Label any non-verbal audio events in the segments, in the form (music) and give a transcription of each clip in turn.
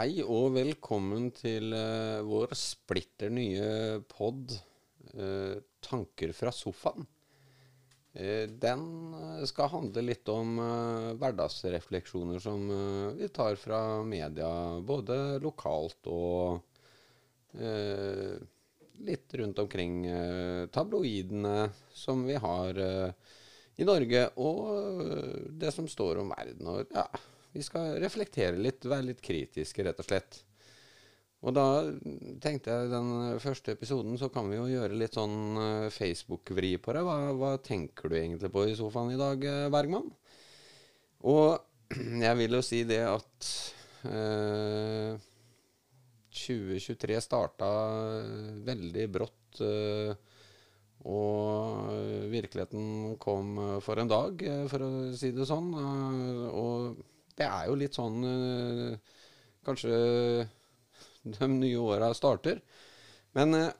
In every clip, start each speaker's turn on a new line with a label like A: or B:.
A: Hei og velkommen til uh, vår splitter nye pod uh, 'Tanker fra sofaen'. Uh, den skal handle litt om hverdagsrefleksjoner som vi tar fra media, både lokalt og litt rundt omkring tabloidene som vi har i Norge, og det som står om verden. Og ja, vi skal reflektere litt, være litt kritiske, rett og slett. Og da tenkte jeg den første episoden så kan vi jo gjøre litt sånn eh, Facebook-vri på det. Hva, hva tenker du egentlig på i sofaen i dag, eh, Bergman? Og (clears throat) jeg vil jo si det at eh, 2023 starta veldig brått. Eh, og virkeligheten kom eh, for en dag, eh, for å si det sånn. Eh, og det er jo litt sånn eh, Kanskje de nye åra starter. Men eh,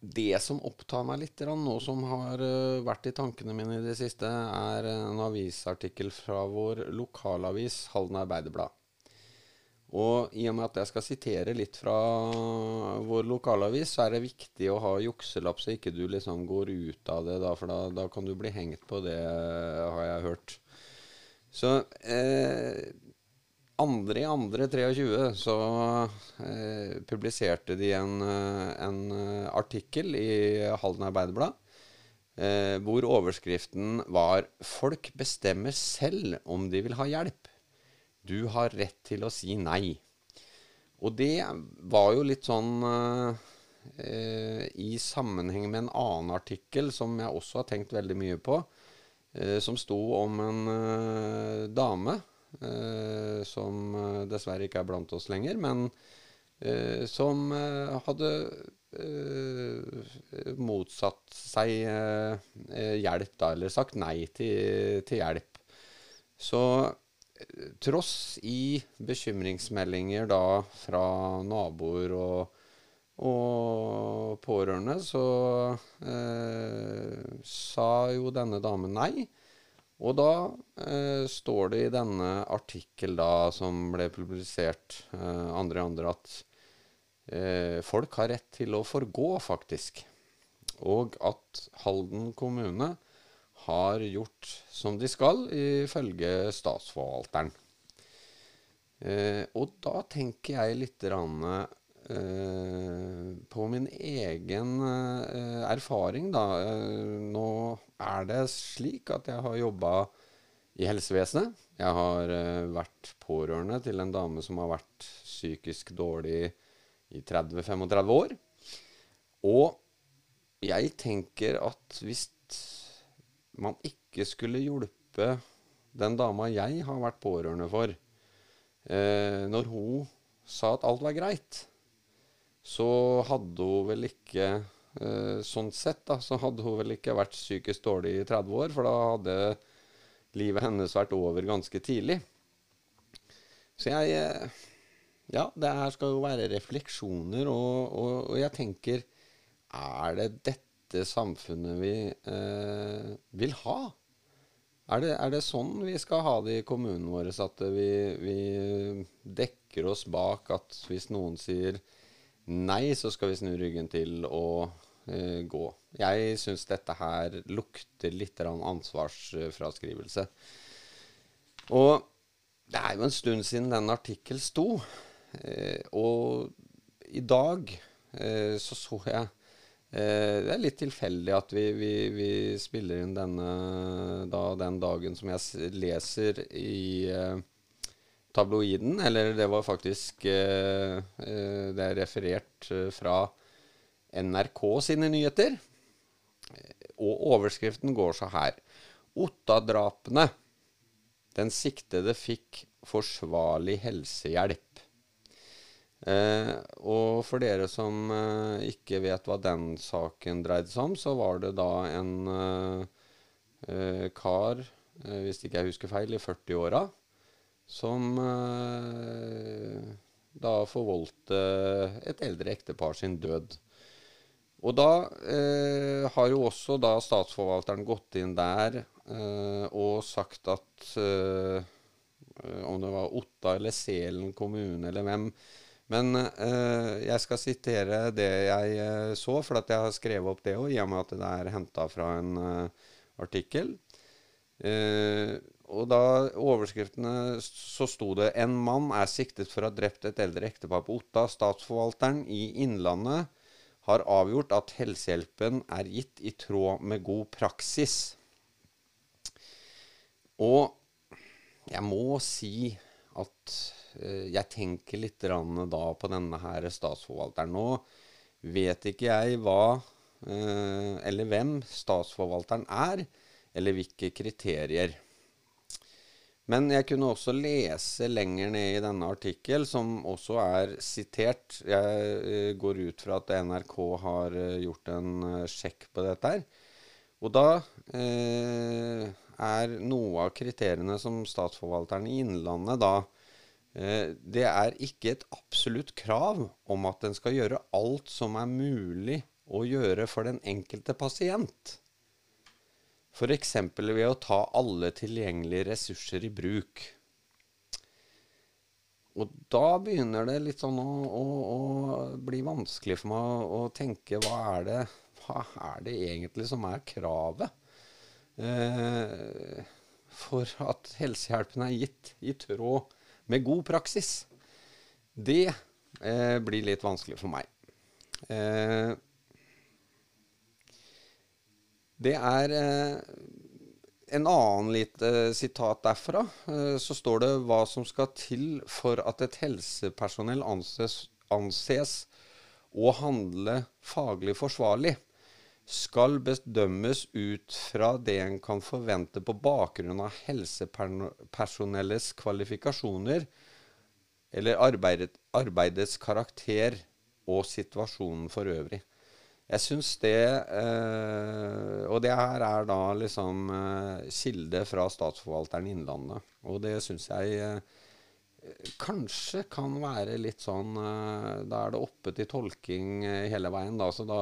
A: det som opptar meg litt nå, som har eh, vært i tankene mine i det siste, er en avisartikkel fra vår lokalavis Halden Arbeiderblad. Og i og med at jeg skal sitere litt fra vår lokalavis, så er det viktig å ha jukselapp, så ikke du liksom går ut av det, da, for da, da kan du bli hengt på det, har jeg hørt. Så eh, andre i andre 23 så eh, publiserte de en, eh, en eh, artikkel i Halden Arbeiderblad eh, hvor overskriften var 'Folk bestemmer selv om de vil ha hjelp'. Du har rett til å si nei. Og det var jo litt sånn eh, i sammenheng med en annen artikkel som jeg også har tenkt veldig mye på, eh, som sto om en eh, dame eh, som eh, dessverre ikke er blant oss lenger, men eh, som eh, hadde eh, motsatt seg eh, eh, hjelp, da, eller sagt nei til, til hjelp. Så eh, tross i bekymringsmeldinger da fra naboer og, og pårørende, så eh, sa jo denne damen nei. Og da eh, står det i denne artikkel da, som ble publisert eh, andre i andre, at eh, folk har rett til å forgå, faktisk. Og at Halden kommune har gjort som de skal, ifølge statsforvalteren. Eh, og da tenker jeg litt rann, på min egen eh, erfaring, da. Eh, nå er det slik at jeg har jobba i helsevesenet. Jeg har eh, vært pårørende til en dame som har vært psykisk dårlig i 30-35 år. Og jeg tenker at hvis man ikke skulle hjulpe den dama jeg har vært pårørende for, eh, når hun sa at alt var greit, så hadde hun vel ikke eh, Sånn sett, da, så hadde hun vel ikke vært psykisk dårlig i 30 år, for da hadde livet hennes vært over ganske tidlig. Så jeg eh, Ja, det her skal jo være refleksjoner, og, og, og jeg tenker Er det dette samfunnet vi eh, vil ha? Er det, er det sånn vi skal ha det i kommunen vår, at vi, vi dekker oss bak at hvis noen sier nei, så skal vi snu ryggen til og uh, gå? Jeg syns dette her lukter litt ansvarsfraskrivelse. Og det er jo en stund siden den artikkel sto. Uh, og i dag uh, så så jeg Det er litt tilfeldig at vi, vi, vi spiller inn denne da, den dagen som jeg leser i tabloiden. Eller det var faktisk eh, eh, Det er referert eh, fra NRK sine nyheter. Og overskriften går så her. Otta-drapene. Den siktede fikk forsvarlig helsehjelp. Eh, og for dere som eh, ikke vet hva den saken dreide seg om, så var det da en eh, kar, hvis ikke jeg husker feil, i 40-åra, som eh, da forvoldte et eldre ektepar sin død. Og da eh, har jo også da statsforvalteren gått inn der eh, og sagt at eh, om det var Otta eller Selen kommune eller hvem. Men eh, jeg skal sitere det jeg eh, så, for at jeg har skrevet opp det òg, i og med at det er henta fra en artikkel. Eh, og da overskriftene så sto det En mann er siktet for å ha drept et eldre ektepar på Otta. Statsforvalteren i Innlandet har avgjort at helsehjelpen er gitt i tråd med god praksis. Og jeg må si at eh, jeg tenker litt da på denne her statsforvalteren. Nå vet ikke jeg hva eh, eller hvem statsforvalteren er eller hvilke kriterier. Men jeg kunne også lese lenger ned i denne artikkel, som også er sitert. Jeg uh, går ut fra at NRK har uh, gjort en uh, sjekk på dette her. Og da er noe av kriteriene som statsforvalteren i Innlandet da Det er ikke et absolutt krav om at den skal gjøre alt som er mulig å gjøre for den enkelte pasient. F.eks. ved å ta alle tilgjengelige ressurser i bruk. Og da begynner det litt sånn å, å, å bli vanskelig for meg å tenke hva er det, hva er det egentlig som er kravet eh, for at helsehjelpen er gitt i tråd med god praksis? Det eh, blir litt vanskelig for meg. Eh, det er eh, en annen lite eh, sitat derfra. Eh, så står det hva som skal til for at et helsepersonell anses, anses å handle faglig forsvarlig, skal bedømmes ut fra det en kan forvente på bakgrunn av helsepersonellets kvalifikasjoner eller arbeidet, arbeidets karakter og situasjonen for øvrig. Jeg syns det eh, Og det her er da liksom eh, kilde fra Statsforvalteren Innlandet. Og det syns jeg eh, kanskje kan være litt sånn eh, Da er det oppe til tolking eh, hele veien, da. Så da,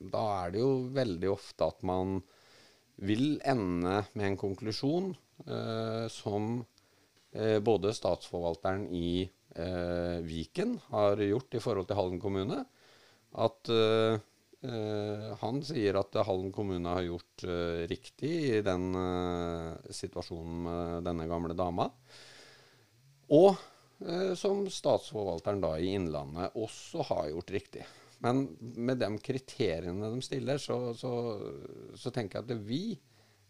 A: da, er det jo veldig ofte at man vil ende med en konklusjon eh, som både Statsforvalteren i Viken har gjort i forhold til Halden kommune. At han sier at Hallen kommune har gjort uh, riktig i den uh, situasjonen med denne gamle dama. Og som statsforvalteren da i Innlandet også har gjort riktig. Men med de kriteriene de stiller, så, så, så tenker jeg at vi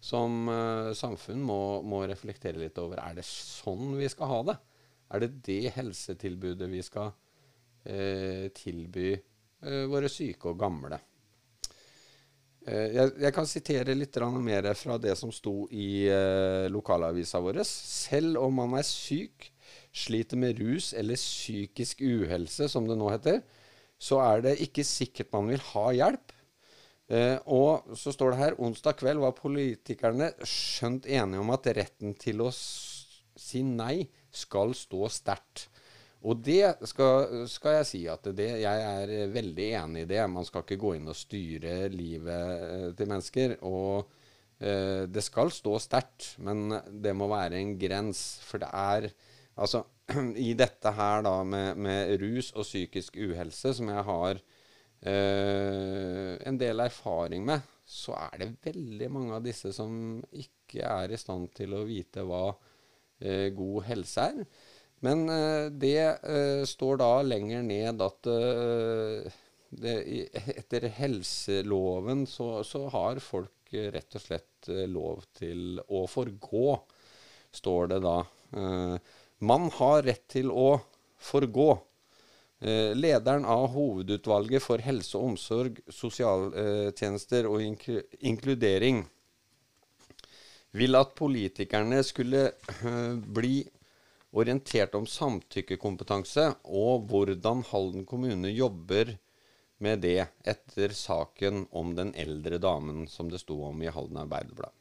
A: som samfunn må, må, reflektere litt over er det sånn vi skal ha det. Er det det helsetilbudet vi skal tilby Eh, våre syke og gamle. Eh, jeg, jeg, kan sitere litt mer fra det som sto i eh, lokalavisa vår. Selv om man er syk, sliter med rus eller psykisk uhelse, som det nå heter, så er det ikke sikkert man vil ha hjelp. Eh, og så står det her onsdag kveld var politikerne skjønt enige om at retten til å si nei skal stå sterkt. Og det skal, skal, jeg si at det, jeg er veldig enig i det. Man skal ikke gå inn og styre livet eh, til mennesker. Og eh, det skal stå sterkt, men det må være en grens. For det er Altså, (clears throat) i dette her da med, med rus og psykisk uhelse, som jeg har eh, en del erfaring med, så er det veldig mange av disse som ikke er i stand til å vite hva eh, god helse er. Men uh, det uh, står da lenger ned at uh, det, etter helseloven så, så, har folk rett og slett lov til å forgå, står det da. man har rett til å forgå. lederen av Hovedutvalget for helse og omsorg, sosialtjenester og inkludering vil at politikerne skulle bli orientert om samtykkekompetanse og hvordan Halden kommune jobber med det etter saken om den eldre damen som det sto om i Halden Arbeiderblad.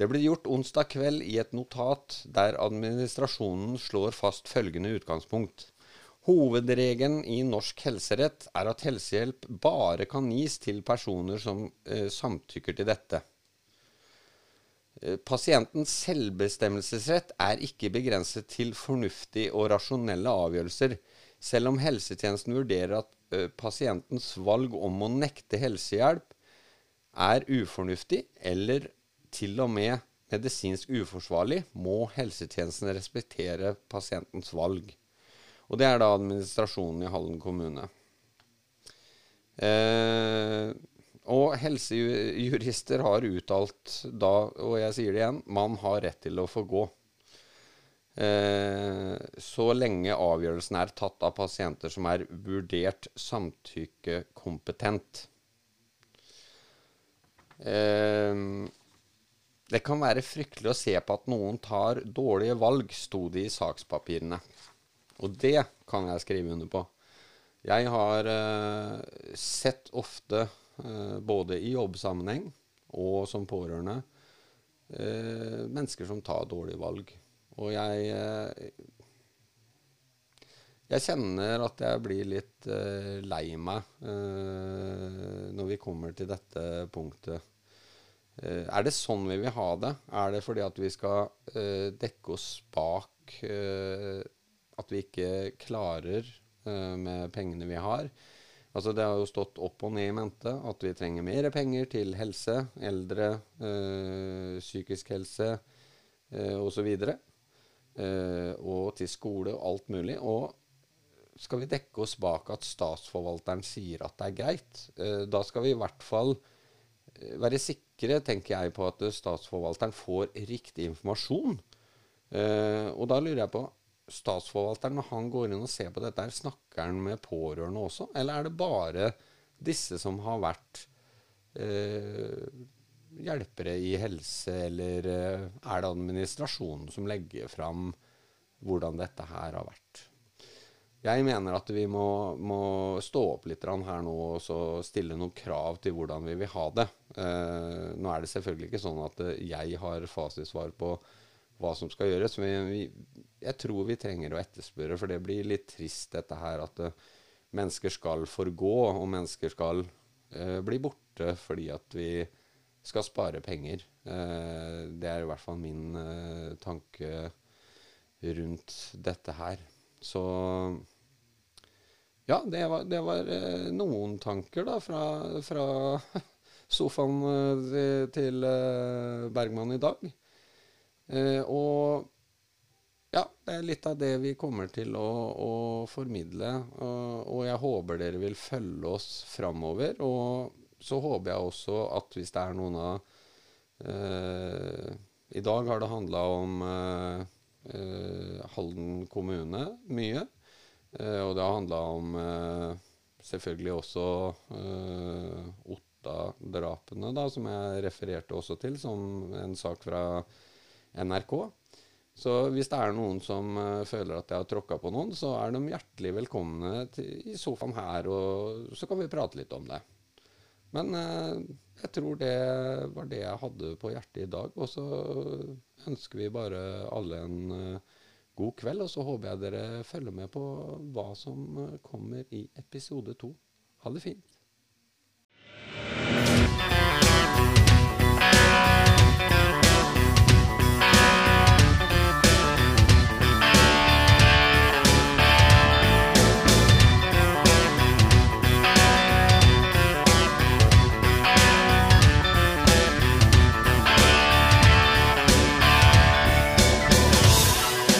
A: Det ble gjort onsdag kveld i et notat der administrasjonen slår fast følgende utgangspunkt. Hovedregelen i norsk helserett er at helsehjelp bare kan gis til personer som eh, samtykker til dette. Eh, pasientens selvbestemmelsesrett er ikke begrenset til fornuftige og rasjonelle avgjørelser, selv om helsetjenesten vurderer at uh, pasientens valg om å nekte helsehjelp er ufornuftig eller til og med medisinsk uforsvarlig, må helsetjenesten respektere pasientens valg. Og det er da administrasjonen i Hallen kommune. Eh, og helsejurister har uttalt da, og jeg sier det igjen, man har rett til å få gå. Eh, så lenge avgjørelsen er tatt av pasienter som er vurdert samtykkekompetent. Eh, det kan være fryktelig å se på at noen tar dårlige valg, sto det i sakspapirene. Og det kan jeg skrive under på. Jeg har eh, sett ofte, både i jobbsammenheng og som pårørende, eh, mennesker som tar dårlige valg. Og jeg eh, Jeg kjenner at jeg blir litt eh, lei meg eh, når vi kommer til dette punktet. er det sånn vi vil ha det? Er det fordi at vi skal dekke oss bak at vi ikke klarer med pengene vi har. Altså Det har jo stått opp og ned i mente at vi trenger mer penger til helse, eldre, øh, psykisk helse øh, osv. Øh, og til skole og alt mulig. Og skal vi dekke oss bak at statsforvalteren sier at det er greit, øh, da skal vi i hvert fall være sikre, tenker jeg, på at statsforvalteren får riktig informasjon. Og da lurer jeg på statsforvalteren, når han går inn og ser på dette, snakker han med pårørende også? Eller er det bare disse som har vært eh, hjelpere i helse, eller eh, er det administrasjonen som legger fram hvordan dette her har vært? Jeg mener at vi må, må stå opp litt her nå og stille noen krav til hvordan vi vil ha det. Eh, nå er det selvfølgelig ikke sånn at jeg har fasitsvar på hva som skal gjøres. Men vi, jeg tror vi trenger å etterspørre, for det blir litt trist dette her at uh, mennesker skal forgå, og mennesker skal uh, bli borte fordi at vi skal spare penger. Uh, det er i hvert fall min tanke rundt dette her. Så ja, det var, det var noen tanker da fra, fra (laughs) sofaen til Bergman i dag. Eh, og ja, det er litt av det vi kommer til å, å formidle. Og, og, jeg håper dere vil følge oss framover. Og så håper jeg også at hvis det er noen av eh, I dag har det handla om eh, eh, Halden kommune mye. Eh, og det har handla om eh, selvfølgelig også Otta-drapene, da, som jeg refererte også til som en sak fra NRK. Så hvis det er noen som uh, føler at jeg har tråkka på noen, så er de hjertelig velkomne i sofaen her, og så kan vi prate litt om det. Men uh, jeg tror det var det jeg hadde på hjertet i dag. Og så ønsker vi bare alle en uh, god kveld, og så håper jeg dere følger med på hva som kommer i episode to. Ha det fint.